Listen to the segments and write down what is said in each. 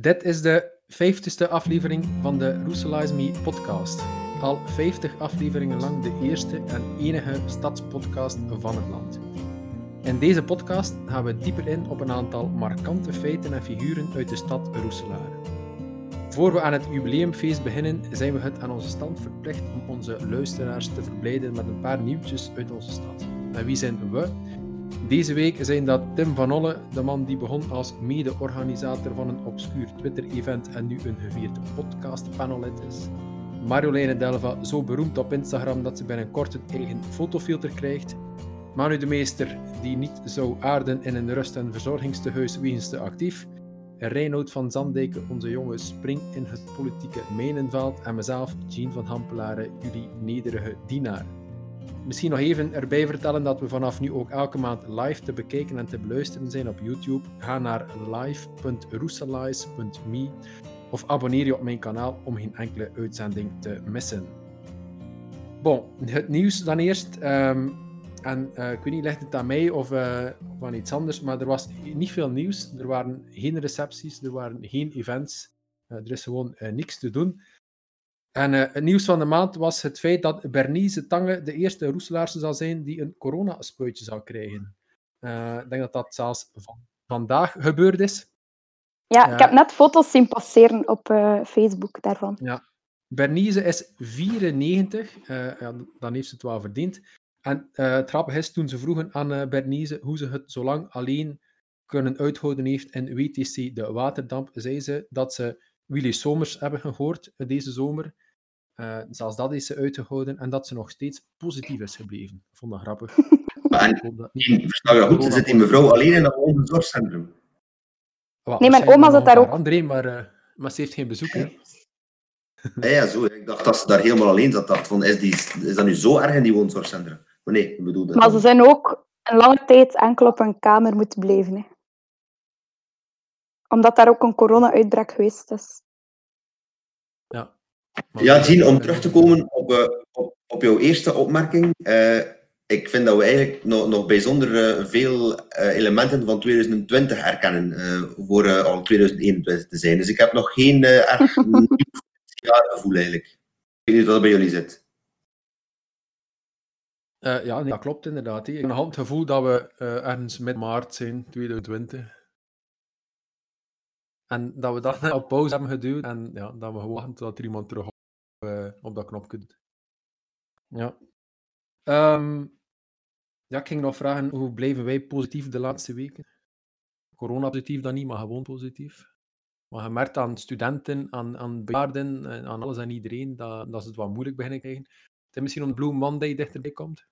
Dit is de vijftigste aflevering van de Roeselize Me podcast. Al 50 afleveringen lang de eerste en enige stadspodcast van het land. In deze podcast gaan we dieper in op een aantal markante feiten en figuren uit de stad Roeselaar. Voor we aan het jubileumfeest beginnen, zijn we het aan onze stand verplicht om onze luisteraars te verblijden met een paar nieuwtjes uit onze stad. En wie zijn we? Deze week zijn dat Tim van Olle, de man die begon als mede-organisator van een obscuur Twitter-event en nu een gevierd podcast-panelit is. Marjoleine Delva, zo beroemd op Instagram dat ze binnenkort een eigen fotofilter krijgt. Manu de Meester, die niet zou aarden in een rust- en verzorgingstehuis wegens te actief. Reinoud van Zandijken, onze jonge spring in het politieke mijnenveld. En mezelf, Jean van Hampelaren, jullie nederige dienaar. Misschien nog even erbij vertellen dat we vanaf nu ook elke maand live te bekijken en te beluisteren zijn op YouTube. Ga naar live.roeselize.me of abonneer je op mijn kanaal om geen enkele uitzending te missen. Bon, het nieuws dan eerst. Um, en uh, ik weet niet, ligt het aan mij of, uh, of aan iets anders, maar er was niet veel nieuws. Er waren geen recepties, er waren geen events. Uh, er is gewoon niks te doen. En uh, het nieuws van de maand was het feit dat Bernice Tange de eerste Roeselaarse zal zijn die een coronaspuitje zal krijgen. Uh, ik denk dat dat zelfs van vandaag gebeurd is. Ja, ik heb net foto's zien passeren op Facebook daarvan. Ja. Bernice is 94, ja, dan heeft ze het wel verdiend. En het grappige is, toen ze vroegen aan Bernice hoe ze het zo lang alleen kunnen uithouden heeft in WTC de Waterdamp, zei ze dat ze Willy Somers hebben gehoord deze zomer. Uh, zelfs dat is ze uitgehouden en dat ze nog steeds positief is gebleven. Ik vond dat grappig. En, dat niet verstaan je goed, zit die mevrouw alleen in een zorgcentrum? Nee, mijn oma zat daar ook. André, maar, uh, maar ze heeft geen bezoek. Hè? Ja, ja, zo. Ik dacht dat ze daar helemaal alleen zat. dacht van, is, die, is dat nu zo erg in die woonzorgcentrum? Maar nee, ik bedoel dat. Maar ze zijn ook een lange tijd enkel op een kamer moeten blijven. Hè. Omdat daar ook een corona-uitbraak geweest is. Ja. Jean, om terug te komen op, uh, op, op, jouw eerste opmerking. Uh, ik vind dat we eigenlijk nog, nog bijzonder uh, veel elementen van 2020 herkennen voor al 2021 te zijn. Dus ik heb nog geen erg gevoel eigenlijk. Ik weet niet wat dat bij jullie zit. ja, nee, dat klopt inderdaad. Ik heb nog het gevoel dat we ergens met maart zijn, 2020. En dat we dat op pauze hebben geduwd en ja, dat we wachten tot er iemand terug op, uh, op dat knopje doet. Ja. Um, ja, ik ging nog vragen, hoe blijven wij positief de laatste weken? Corona-positief dan niet, maar gewoon positief. Maar je merkt aan studenten, aan, aan bejaarden, aan alles en iedereen, dat, dat ze het wat moeilijk beginnen krijgen. Het is misschien omdat Blue Monday dichterbij komt.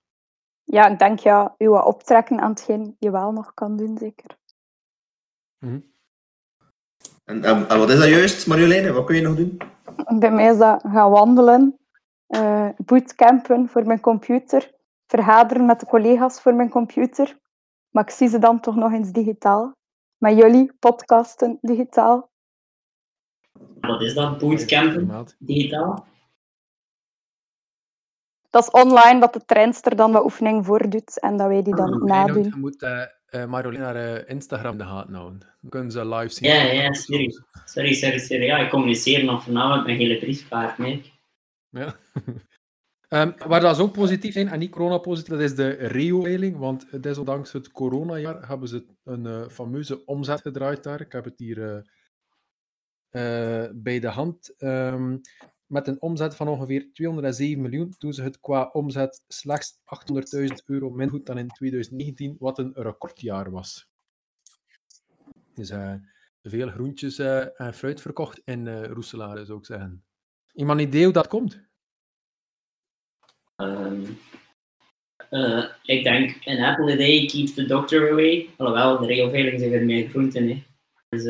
Ja, ik denk ja, je wat optrekken aan hetgeen je wel nog kan doen, zeker. Mm -hmm. En, en, en, wat is dat juist, Marjoleine? Wat kun je nog doen? Bij mij is dat gaan wandelen, uh, bootcampen voor mijn computer, vergaderen met de collega's voor mijn computer. Maar ik zie ze dan toch nog eens digitaal. Met jullie, podcasten digitaal. Wat is dat, bootcampen digitaal? Dat is online, dat de trainster dan wat oefening voordoet en dat wij die dan nadoen. Je moet uh, uh, Marjolein naar uh, Instagram in de gaten houden. Dan kunnen ze live zien. Ja, ja, sorry. Sorry, sorry, sorry. Ja, ik communiceer nog vanavond met hele briefkaart. Ja. um, waar dat is ook positief zijn, en niet corona-positief, dat is de Rio-veiling. Want desondanks het coronajaar hebben ze een uh, fameuze omzet gedraaid daar. Ik heb het hier bij de hand. Um, met een omzet van ongeveer 207 miljoen, doen ze het qua omzet slechts 800.000 euro min goed dan in 2019, wat een recordjaar was. Dus uh, veel groentjes en fruit verkocht in uh, Roeselare, zou ik zeggen. Iemand idee hoe dat komt? Um, ik denk, een apple a day keeps the doctor away. Alhoewel, de regelveiling zijn meer groenten. Hè. Dus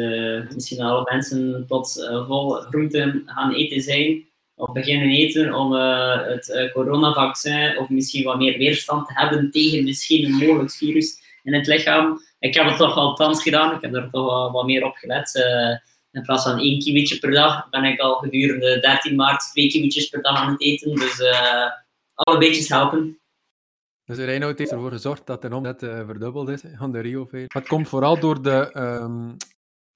misschien alle mensen tot vol groenten gaan eten zijn of beginnen eten om uh, het uh, coronavaccin of misschien wat meer weerstand te hebben tegen misschien een mogelijk virus in het lichaam. Ik heb het toch althans gedaan, ik heb er toch wat meer op gelet. Uh, in plaats van één kiwitje per dag ben ik al gedurende 13 maart twee kiwitjes per dag aan het eten. Dus alle beetjes helpen. Dus Reinoud heeft ervoor gezorgd dat de omzet verdubbeld is van de rio -veil. Het komt vooral door de um,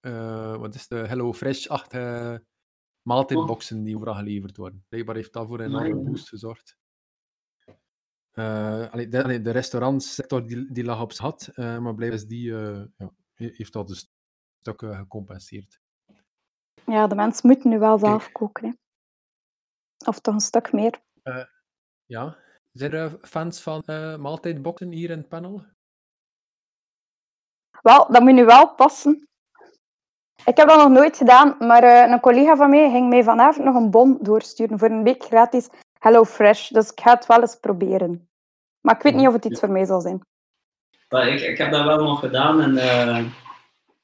uh, wat is de Hello Fresh-achtige maaltijdboxen die overal geleverd worden. Blijkbaar heeft dat voor een enorme boost gezorgd. Uh, allee, de, allee, de restaurantsector die, die lag op schat, uh, maar blijkbaar is die, uh, ja, heeft dat een stuk gecompenseerd. Ja, de mensen moeten nu wel zelf koken. Hè. Of toch een stuk meer. ja. Zijn er fans van maaltijdboxen hier in het panel? Wel, dat moet nu wel passen. Ik heb dat nog nooit gedaan, maar uh, een collega van mij ging mij vanavond nog een bon doorsturen voor een week gratis Hello Fresh. Dus ik ga het wel eens proberen. Maar ik weet niet of het iets voor mij zal zijn. Ik, ik heb dat wel nog gedaan en uh,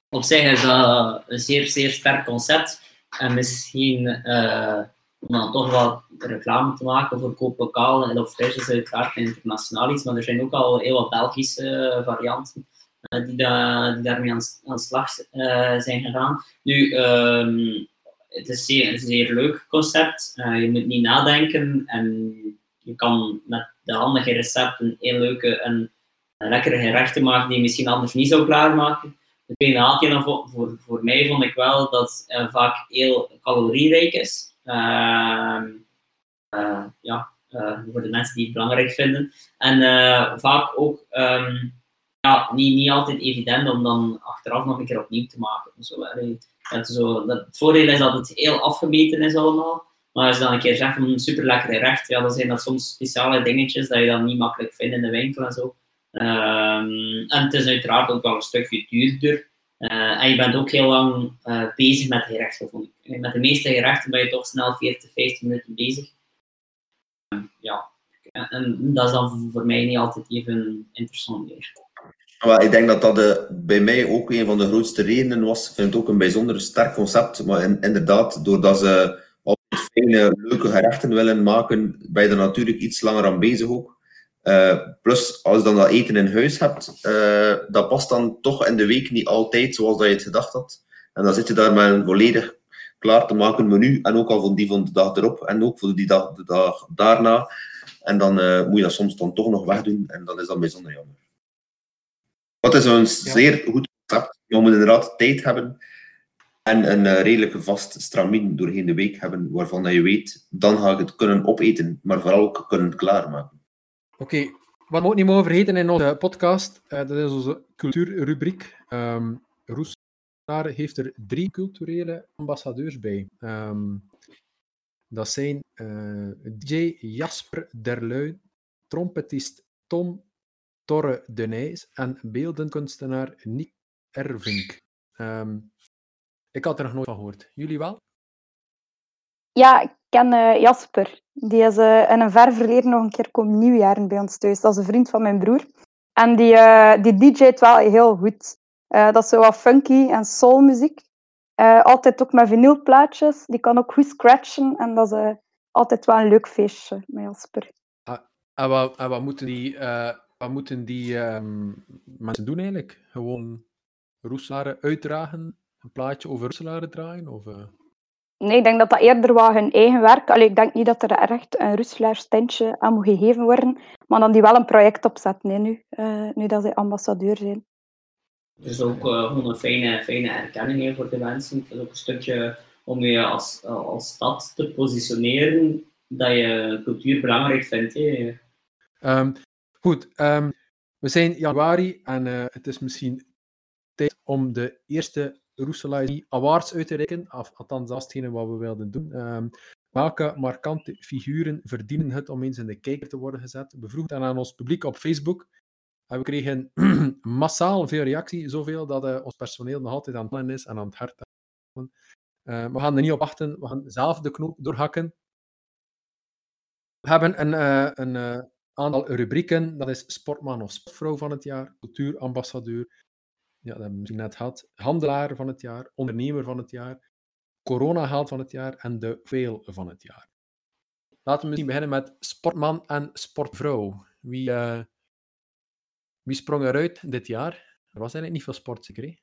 op zich is dat een zeer, zeer sterk concept. En misschien uh, om dan toch wel reclame te maken voor kooplokaal. Hello Fresh is uiteraard internationaal iets, maar er zijn ook al heel wat Belgische varianten. Eh, die, da, die daarmee aan, aan slag uh, zijn gegaan. Nu, um, het is zeer, een zeer leuk concept. Uh, je moet niet nadenken en je kan met de handige recepten heel leuke en lekkere gerechten maken die je misschien anders niet zou klaarmaken. Het tweede haakje voor, voor, voor mij vond ik wel dat het vaak heel calorierijk is. Ehm, ja, voor de mensen die het belangrijk vinden. En vaak ook um, ja, niet, niet altijd evident om dan achteraf nog een keer opnieuw te maken. Zo, dat zo, dat, het voordeel is dat het heel afgemeten is allemaal. Maar als je dan een keer zegt een super lekkere recht, ja, dan zijn dat soms speciale dingetjes dat je dan niet makkelijk vindt in de winkel en zo. Um, en het is uiteraard ook wel een stukje duurder. Uh, en je bent ook heel lang uh, bezig met gerechten. Met de meeste gerechten ben je toch snel 40, 50 minuten bezig. Uh, ja, en dat is dan voor mij niet altijd even interessant meer. Maar ik denk dat dat de, bij mij ook een van de grootste redenen was. Ik vind het ook een bijzonder sterk concept. Maar in, inderdaad, doordat ze altijd fijne, leuke gerechten willen maken, ben je er natuurlijk iets langer aan bezig ook. Uh, plus, als je dan dat eten in huis hebt, uh, dat past dan toch in de week niet altijd zoals dat je het gedacht had. En dan zit je daar met een volledig klaar te maken menu. En ook al voor die van de dag erop en ook voor die dag, de dag daarna. En dan moet je dat soms dan toch nog wegdoen. En dat is dan bijzonder jammer. Dat is een zeer goed concept. Je moet inderdaad tijd hebben en een uh, redelijk vast stramien doorheen de week hebben, waarvan je weet, dan ga ik het kunnen opeten, maar vooral ook kunnen klaarmaken. Oké, okay. wat we ook niet mogen vergeten in onze podcast, uh, dat is onze cultuurrubriek. Um, Roeselaar heeft er drie culturele ambassadeurs bij. Um, dat zijn uh, DJ Jasper Derluin, trompetist Tom Torre de Nijs en beeldenkunstenaar Nick Ervink. Um, ik had er nog nooit van gehoord. Jullie wel? Ja, ik ken uh, Jasper. Die is uh, in een ver verleden nog een keer komen nieuwjaren bij ons thuis. Dat is een vriend van mijn broer. En die, uh, die DJ't wel heel goed. dat is zo wat funky en soulmuziek. altijd ook met vinylplaatjes. Die kan ook goed scratchen. En dat is altijd wel een leuk feestje met Jasper. Ah, en, wat, en wat moeten die wat moeten die um, mensen doen eigenlijk? Gewoon Roeselaren uitdragen? Een plaatje over Roeselaren draaien? Of, uh... Nee, ik denk dat dat eerder wel hun eigen werk... Allee, ik denk niet dat er echt een Roeselaars tentje aan moet gegeven worden, maar dan die wel een project opzetten nee, nu, uh, nu dat ze ambassadeur zijn. Het is ook uh, gewoon een fijne, fijne erkenning voor de mensen. Het is ook een stukje om je als, als stad te positioneren dat je cultuur belangrijk vindt. Um, Goed, um, we zijn januari en uh, het is misschien tijd om de eerste Roeselaar Awards uit te reiken. Of, althans, dat is hetgene wat we wilden doen. Um, welke markante figuren verdienen het om eens in de kijker te worden gezet? We vroegen aan ons publiek op Facebook. En we kregen massaal veel reactie. Zoveel dat uh, ons personeel nog altijd aan het plannen is en aan het hart. Uh, we gaan er niet op wachten. We gaan zelf de knoop doorhakken. We hebben een, uh, een aantal rubrieken. Dat is sportman of sportvrouw van het jaar, cultuurambassadeur, ja, dat hebben we misschien net gehad, handelaar van het jaar, ondernemer van het jaar, corona-held van het jaar en de veel van het jaar. Laten we misschien beginnen met sportman en sportvrouw. Wie, uh, wie sprong eruit dit jaar? Er was eigenlijk niet veel sport, zeker?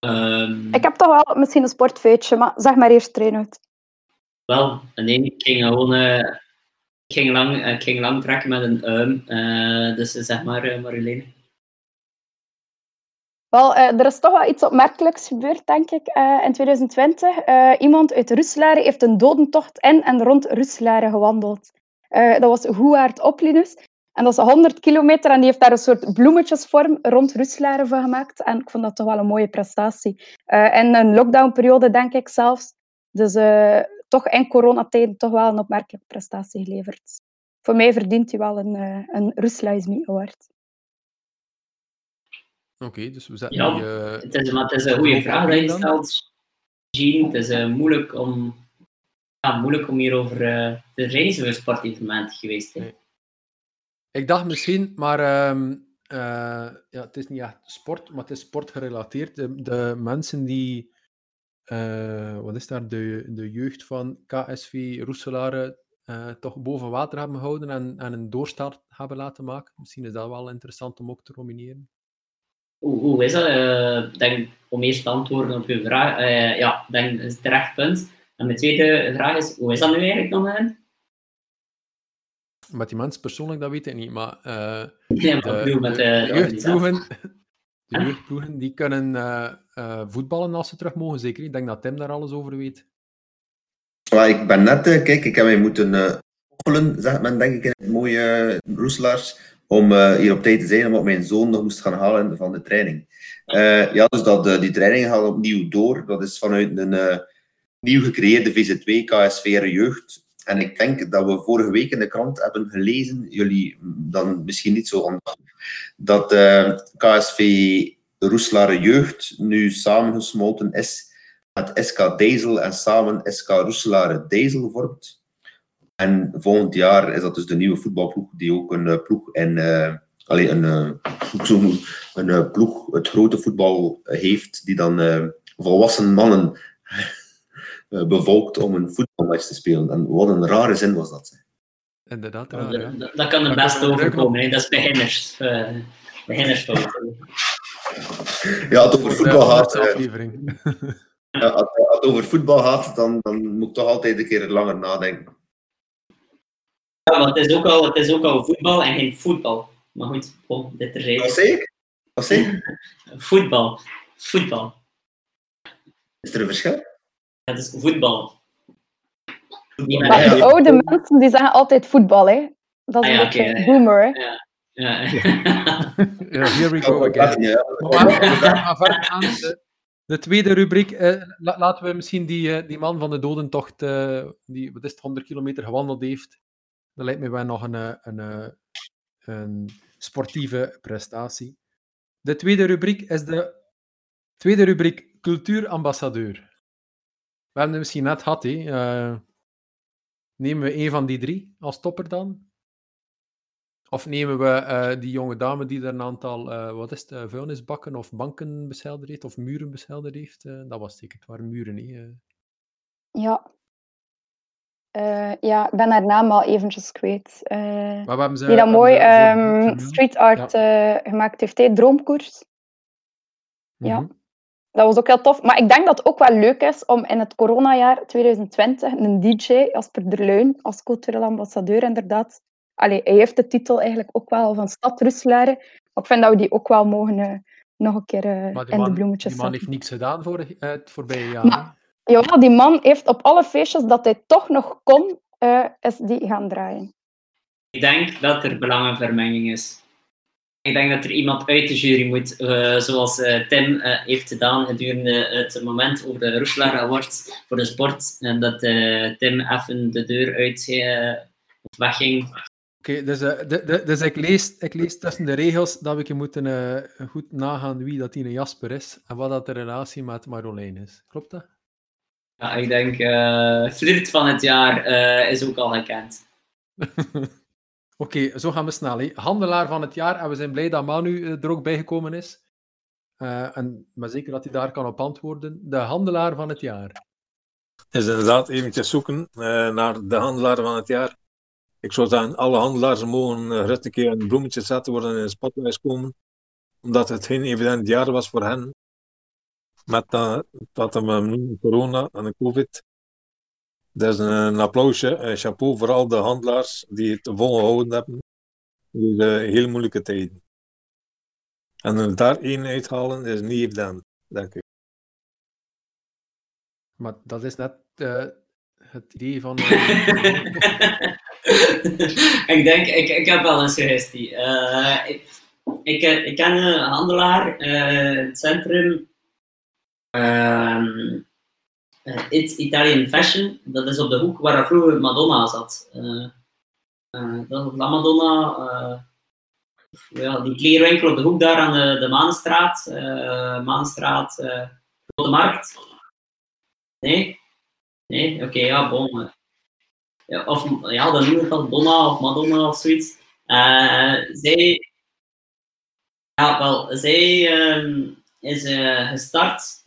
Um... Ik heb toch wel misschien een sportfeitje, maar zeg maar eerst trainen. Wel, nee, ik ging gewoon uh, ik ging lang, ik ging lang trekken met een uim. Uh, dus zeg maar, uh, Marjoleine. Wel, eh, er is toch wel iets opmerkelijks gebeurd, denk ik, eh, in 2020. Eh, iemand uit Roeselare heeft een dodentocht in en rond Roeselare gewandeld. Eh, dat was Houwaard Oplinus. En dat is 100 kilometer en die heeft daar een soort bloemetjesvorm rond Roeselare van gemaakt. En ik vond dat toch wel een mooie prestatie. Eh in een lockdownperiode, denk ik zelfs. Dus eh, toch in coronatijden toch wel een opmerkelijke prestatie geleverd. Voor mij verdient hij wel een, uh, een Me Award. Oké, dus we zetten Ja, die... eh, Het is, maar het is een goede vraag dat je stelt, Jean. Het is eh, moeilijk, om, ja, moeilijk om hierover uh, niet zoveel sportevenementen geweest. Hè. Nee. Ik dacht misschien, maar ehm, eh, ja, het is niet echt sport, maar het is sportgerelateerd. De, de mensen die, eh, wat is daar, de, de jeugd van KSV Roeselare eh, toch boven water hebben gehouden en, en een doorstart hebben laten maken. Misschien is dat wel interessant om ook te nomineren. Hoe, hoe is dat? Eh, denk, om eerst te antwoorden op uw vraag. ja, denk, dat is een terecht punt. En mijn tweede vraag is, hoe is dat nu eigenlijk nog? Hè? Met die mensen persoonlijk, dat weet ik niet, maar eh, Ja, maar de, met de- de, jeugdploegen? Jeugdploegen die kunnen eh, eh, voetballen als ze terug mogen, zeker. Ik denk dat Tim daar alles over weet. Ik ben net, eh, kijk, ik heb mij moeten koppelen, zegt men denk ik in het mooie Roeselaars, om hier op tijd te zijn, omdat mijn zoon nog moest gaan halen van de training. Ja, dus dat, die training gaat opnieuw door. Dat is vanuit een nieuw gecreëerde VZ2, KSV Jeugd. En ik denk dat we vorige week in de krant hebben gelezen, jullie dan misschien niet zo aandachtig, dat eh, KSV Roeselare Jeugd nu samengesmolten is met SK Dezel en samen SK Roeselare Dezel vormt. En volgend jaar is dat dus de nieuwe voetbalploeg die ook een uh, ploeg in, uh, een, een ploeg, het grote voetbal heeft, die dan volwassen mannen bevolkt om een voetbalmatch te spelen. En wat een rare zin was dat. Inderdaad, raar, dat, ja. dat, dat kan er best overkomen. Hè. Dat is beginners, uh, beginnersfout. Ja, het over voetbal gaat. aflevering. Ja, als, het over voetbal gaat, dan, dan moet ik toch altijd een keer langer nadenken. Ja, want het is ook al, het is ook al voetbal en geen voetbal. Maar goed, oh, dit terzijde. Wat zeg ik? Wat zeg ik? voetbal. Voetbal. Is er een verschil? Het is voetbal. Maar de oude mensen die zeggen altijd voetbal, hè. Dat is ah, een beetje okay, boomer, hè. Ja. Ja. ja, here we go again. Ja. Maar we gaan verder gaan. De, de tweede rubriek, eh, la, laten we misschien die, uh, die man van de dodentocht, uh, die wat is het, 100 kilometer gewandeld heeft, dat lijkt me wel nog een, een, een, een sportieve prestatie. De tweede rubriek is de tweede rubriek cultuurambassadeur. We hebben het misschien net gehad, hè. Uh, nemen we een van die drie als topper dan? Of nemen we uh, die jonge dame die er een aantal, uh, wat is het, uh, vuilnisbakken of banken beschilderd heeft, of muren beschilderd heeft? dat was zeker, het waren muren, hè? Ja. ja, ik ben haar naam al eventjes kwijt. maar ze, die dat mooi um, street art ja. gemaakt heeft, hè? Droomkoers. Mm -hmm. Ja. Dat was ook heel tof. Maar ik denk dat het ook wel leuk is om in het coronajaar 2020 een DJ, Asper Derluin, als cultureel ambassadeur inderdaad, Allee, hij heeft de titel eigenlijk ook wel van Stad Roeselare. Maar ik vind dat we die ook wel mogen uh, nog een keer uh, in man, de bloemetjes Die man heeft niets gedaan voor uh, het voorbije jaar. Maar, ja, die man heeft op alle feestjes dat hij toch nog kon, uh, is die gaan draaien. Ik denk dat er belangenvermenging is. Ik denk dat er iemand uit de jury moet, uh, zoals uh, Tim uh, heeft gedaan gedurende het moment over de Roeselare Awards voor de sport. En dat Tim even de deur uit of wegging. Oké, okay, dus, de, de, dus ik, lees, ik lees tussen de regels dat we moeten goed nagaan wie dat die Jasper is en wat dat de relatie met Marjolein is. Klopt dat? Ja, ik denk flirt van het jaar is ook al gekend. Oké, zo gaan we snel. Handelaar van het jaar en we zijn blij dat Manu er ook bijgekomen is. Uh, en, maar zeker dat hij daar kan op antwoorden. De handelaar van het jaar. Is inderdaad eventjes zoeken naar de handelaar van het jaar. Ik zou zeggen, alle handelaars mogen gerust een keer een bloemetje zetten, worden in spotlijst komen. Omdat het geen evident jaar was voor hen. Met dat, dat we corona en de covid. Dus een, een applausje, een chapeau voor al de handelaars die het volgehouden hebben. In deze heel moeilijke tijden. En daar één uithalen is niet evident, denk ik. Maar dat is net eh, het idee van... eh, ik denk, ik, ik heb wel een suggestie. Eh, ik, ik, ik ken een handelaar, eh, het centrum, ehm eh, It's Italian Fashion. Dat is op de hoek waar vroeger Madonna zat. Eh, eh, dat is La Madonna. ja, die kleerwinkel op de hoek daar aan de, de Maanstraat. Maanstraat, Grote Markt. Nee? Nee? Oké, ja, bon. Ja, of ja, dan noem ik dat Donna of Madonna of zoiets. Zij, ja, wel, zij ehm, is gestart.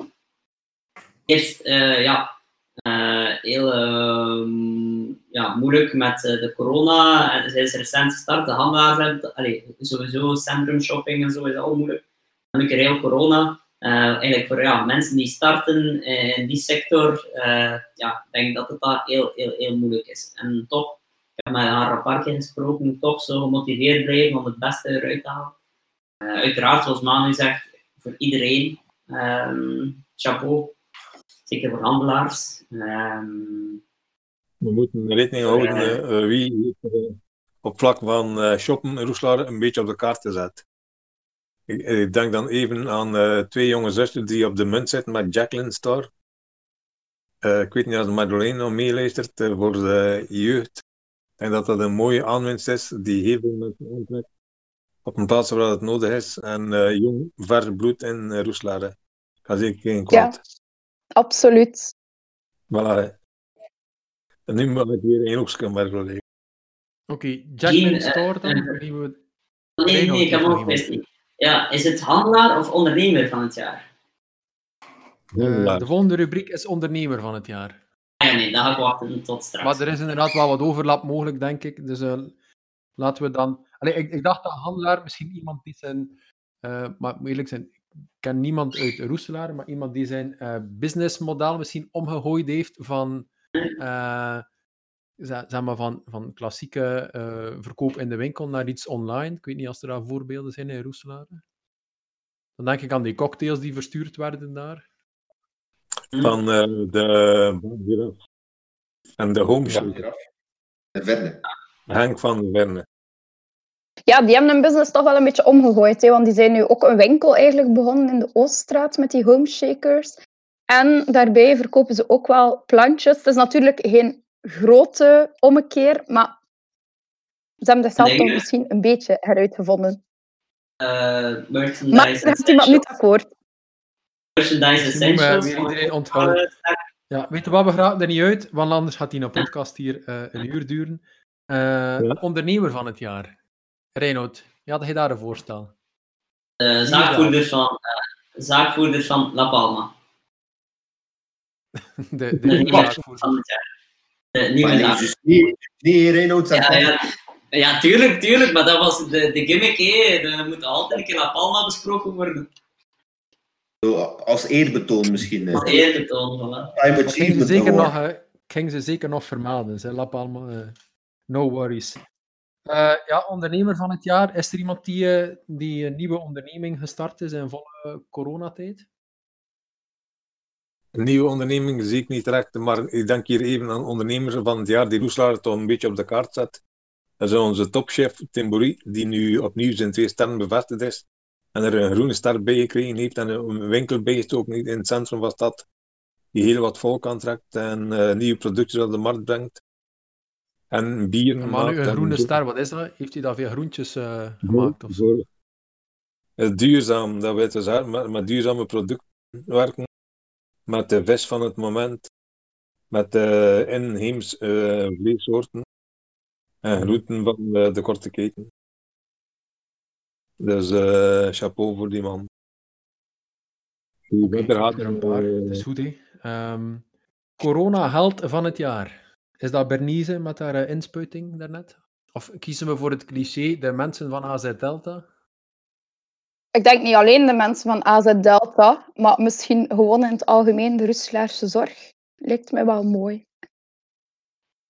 Eerst, eh, ja, eh, heel ehm, ja, moeilijk met eh, de corona. En zij is recent gestart. De handelaars allee, sowieso centrum shopping en zo is al moeilijk. Dan een keer heel corona. Eigenlijk voor ja, mensen die starten in die sector, eh, ja, ik denk dat het daar heel, heel, heel moeilijk is. En toch, ik heb met haar een gesproken, toch zo gemotiveerd blijven om het beste eruit te halen. Uiteraard, zoals Manu zegt, voor iedereen, ehm, chapeau. Zeker voor handelaars. Ehm, We moeten rekening houden Eh. wie op vlak van eh, shoppen Roeslaar een beetje op de kaart zet. Ik, ik denk dan even aan eh, twee jonge zusters die op de munt zitten met Jacqueline Star. Eh, ik weet niet of Madeleine nog meeluistert voor de jeugd. Ik denk dat dat een mooie aanwinst is die heel veel mensen aantrekt. Op een plaats waar het nodig is. En eh, jong, vers bloed in uh, Roeslaar. Ga zeker geen kwaad. Absoluut. Voilà. En nu moet ik weer een hoekje merken. Oké, Jacqueline Jean, eh, Store dan? eh, die we- nee, nee, ik heb een kwestie. Ja, is het handelaar of ondernemer van het jaar? eh, de volgende rubriek is ondernemer van het jaar. Ah, ja, nee, dan ga ik wachten tot straks. Maar er is inderdaad wel wat overlap mogelijk, denk ik. Dus eh, laten we dan... Allee, ik, ik dacht dat handelaar misschien iemand die zijn... eh, maar moet eerlijk zijn, ken niemand uit Roeselaar, maar iemand die zijn eh, businessmodel misschien omgegooid heeft van... eh, zeg maar van, van klassieke eh, verkoop in de winkel naar iets online. Ik weet niet of er daar voorbeelden zijn in Roeselaar. Dan denk ik aan die cocktails die verstuurd werden daar. van eh, de en de Home Shop. De Verne. Henk van der Verne. Ja, die hebben hun business toch wel een beetje omgegooid. Hè, want die zijn nu ook een winkel eigenlijk begonnen in de Ooststraat met die homeshakers. En daarbij verkopen ze ook wel plantjes. Het is natuurlijk geen grote ommekeer, maar ze hebben zichzelf Nee, toch misschien een beetje heruitgevonden. Eh, Maar merchandise daar heeft iemand niet akkoord. Merchandise we essentials. iedereen onthouden. Eh. Ja, weet je wat, we gaan er niet uit, want anders gaat die podcast hier eh, een uur duren. Eh, Ja. Ondernemer van het jaar. Reinoud, ja, had je daar een voorstel? Eh, zaakvoerder, van, eh, zaakvoerder van La Palma. De, de De nieuwe zaakvoerder. van het jaar. De nieuwe Maar nee, niet Reinoud Ja, ja, ja, tuurlijk, tuurlijk, maar dat was de, de gimmick, hè. Er moet altijd een keer La Palma besproken worden. zo als eerbetoon misschien. Als eh. eerbetoon, voilà. Dat ging ze Achievement zeker nog, eh, ik ging ze zeker nog vermelden, La Palma. eh, no worries. Eh, ja, ondernemer van het jaar. Is er iemand die, eh, die een nieuwe onderneming gestart is in volle coronatijd? Een nieuwe onderneming zie ik niet direct, maar ik denk hier even aan ondernemers van het jaar die Roeslaar toch een beetje op de kaart zet. Dat is onze topchef Tim Boeri, die nu opnieuw zijn twee sterren bevestigd is. En er een groene ster bij gekregen heeft en een winkel bijgestoken heeft in het centrum van de stad. Die heel wat volk aantrekt en eh, nieuwe producten op de markt brengt. En bier Maar nu een en groene zo. ster, wat is dat? Heeft hij daar veel groentjes eh, gemaakt? Of zo? Voor- Het is duurzaam, dat weet dus hard, met, met duurzame producten werken. Met de vis van het moment. Met de inheems eh, vleessoorten. En groenten van de, de korte keten. Dus eh, chapeau voor die man. Die heb er een paar. eh, Dat is goed, hè. Ehm, Corona-held van het jaar. Is dat Bernice met haar eh, inspuiting daarnet? Of kiezen we voor het cliché de mensen van AZ Delta? Ik denk niet alleen de mensen van AZ Delta, maar misschien gewoon in het algemeen de Russelaarse zorg. Lijkt mij wel mooi.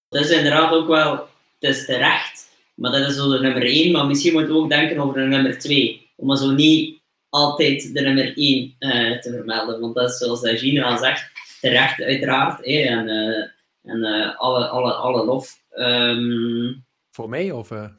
Dat is inderdaad ook wel, het is terecht, maar dat is zo de nummer één, maar misschien moeten we ook denken over de nummer twee. Om maar zo niet altijd de nummer 1 eh, te vermelden. Want dat is zoals uh, Gina al zegt, terecht uiteraard. hè, en eh, en eh, alle, alle, alle lof. Ehm, Voor mij of... eh?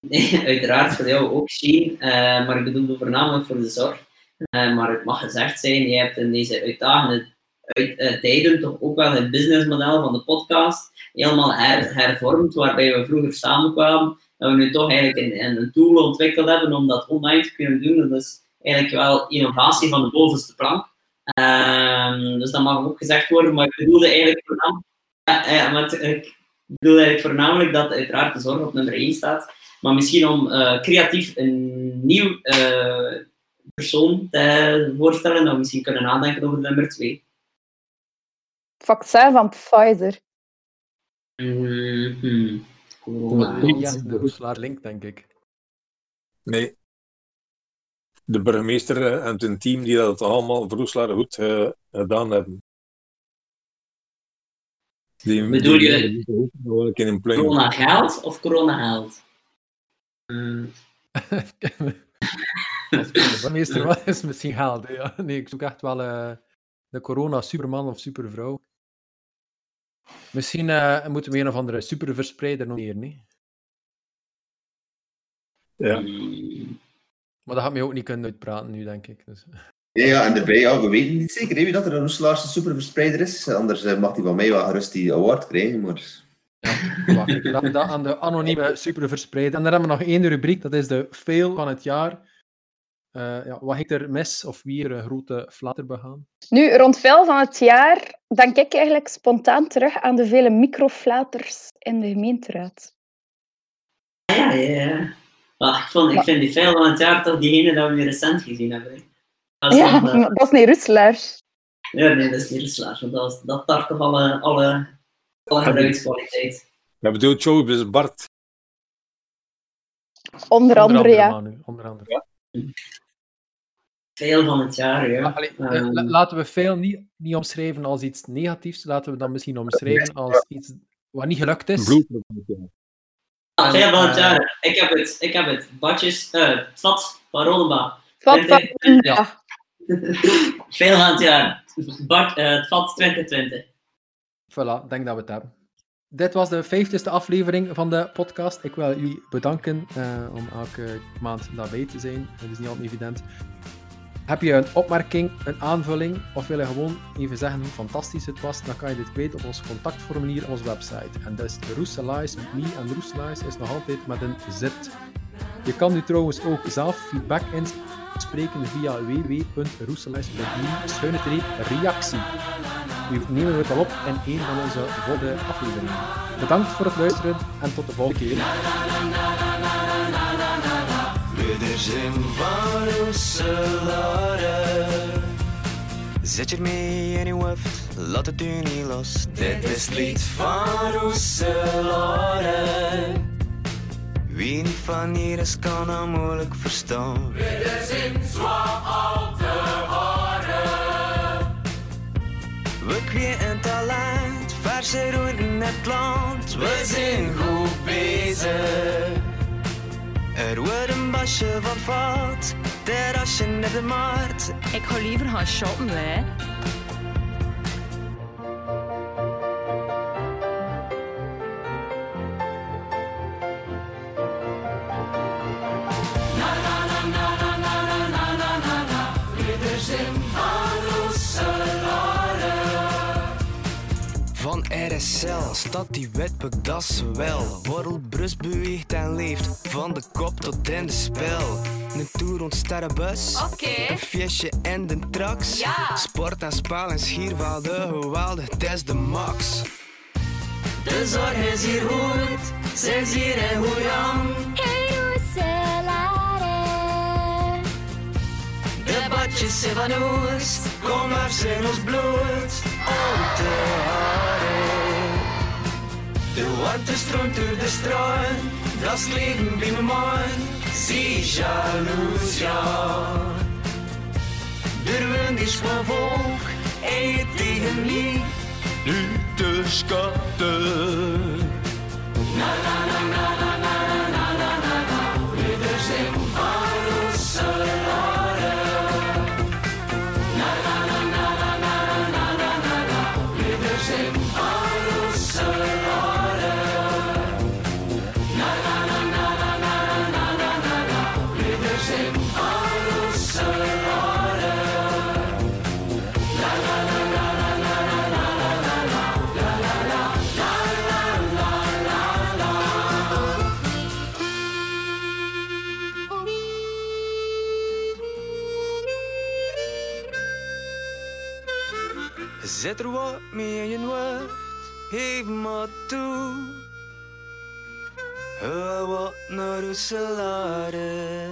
uiteraard voor jou ook, Sheen. eh, maar ik bedoelde voornamelijk voor de zorg. Maar het mag gezegd zijn, je hebt in deze uitdagende uit, tijden toch ook wel het businessmodel van de podcast helemaal her, hervormd, waarbij we vroeger samenkwamen. Dat we nu toch eigenlijk een, een, een tool ontwikkeld hebben om dat online te kunnen doen. Dat is eigenlijk wel innovatie van de bovenste plank. Ehm, dus dat mag ook gezegd worden, maar ik bedoelde eigenlijk voornamelijk, ja, ja, maar het- ik bedoelde eigenlijk voornamelijk dat uiteraard de zorg op nummer 1 staat. Maar misschien om eh, creatief een nieuw eh, persoon te voorstellen, dat we misschien kunnen nadenken over nummer 2. Vaccin van Pfizer. Mhm. Corona. Ja, de Roeselaar Link, denk ik. Nee. De burgemeester eh, en zijn team die dat allemaal Roeselaar goed eh, gedaan hebben. Die, Bedoel die- je- die-. Corona geld of corona held? Mm, burgemeester was, is misschien hè, Ja. Nee, ik zoek echt wel eh, de corona-superman of supervrouw. Misschien eh, moeten we een of andere superverspreider noteren. Nee? Ja. Maar dat gaat mij ook niet kunnen uitpraten nu, denk ik. Dus. Ja, ja, en daarbij, ja, we weten niet zeker hè, wie dat er een Roeselaarse superverspreider is. Anders eh, mag hij van mij wel gerust die award krijgen. Maar... Wacht, ik laat me dat aan de anonieme superverspreider. En dan hebben we nog één rubriek, dat is de fail van het jaar. Eh, ja, wat ging er mis of wie er een grote flater begaan? Nu, rond veel van het jaar denk ik eigenlijk spontaan terug aan de vele microflaters in de gemeenteraad. Ja, ja, ja. Ah, ik, vond, ik vind die film van het jaar toch diegene dat we nu recent gezien hebben. hè. Dat is Ja, eh, dat is niet Roeselaars. ja, nee, dat is niet Roeselaars, want dat, was- dat tart toch alle, alle, alle gebruikskwaliteit. Dat bedoelt Joe, Bart. Onder andere, ja. Manu, onder andere. Veel van het jaar, ja. Maar, allee, eh, Ehm. la- laten we fail niet, niet omschrijven als iets negatiefs. Laten we dan misschien omschrijven als iets wat niet gelukt is. Bloed. Ah, veel van het Eh, jaar. Ik heb het, ik heb het. Badjes, eh, het vat van. Wat Twintig- van- ja. ja. Veel van het jaar. Bad, eh, het vat 2020. Voilà, ik denk dat we het hebben. Dit was de vijftigste aflevering van de podcast. Ik wil jullie bedanken eh, om elke maand daarbij te zijn. Dat is niet altijd evident. Heb je een opmerking, een aanvulling of wil je gewoon even zeggen hoe fantastisch het was, dan kan je dit kwijt op ons contactformulier op onze website. En dat is Roeselize met me en Roeselize is nog altijd met een Z. Je kan nu trouwens ook zelf feedback inspreken via www.roeselize.me reactie. Nu nemen we het al op in een van onze volgende afleveringen. Bedankt voor het luisteren en tot de volgende keer. Van Roeselare. Zet je ermee in je hoofd, laat het u niet los. Dit is het lied van Roeselare. Wie niet van hier is, kan dat moeilijk verstaan. We kweken talent, verse roen in het land. We zijn goed bezig. Er wordt een basje van fout, terrasje net de markt. Ik ga liever gaan shoppen, hè. RSL staat die wetboek, dat is wel. Borrelbrust beweegt en leeft, van de kop tot in de spel. Een tour rond sterrenbus, Oké. een feestje en de trax. Ja. Sport en spel en schierwaalde geweldig, het is de max. De zorg is hier goed, ze is hier in Goeiang. De badjes zijn van ons, kom maar zijn ons bloed. Oh, de. De Ort door de durch dat Streuen, leven Leben mijn mir mein, sie Jalousia. Der Wind van gewohnt, et tegen im Lied, Lüte schatten. Na, na, na, na, na. Zet er wat mee in je hoofd, geef maar toe. Hou wat naar de salade.